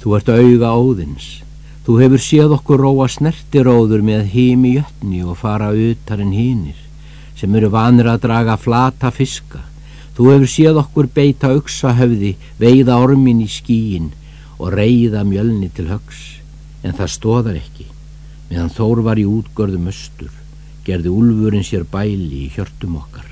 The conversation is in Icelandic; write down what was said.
Þú ert auga óðins. Þú hefur séð okkur róa snertiróður með hími jötni og fara utar en hínir, sem eru vanir að draga flata fiska. Þú hefur séð okkur beita auksahöfði, veiða ormin í skíin og reyða mjölni til högs, en það stóðar ekki. Meðan Þór var í útgörðum östur, gerði úlfurinn sér bæli í hjörtum okkar.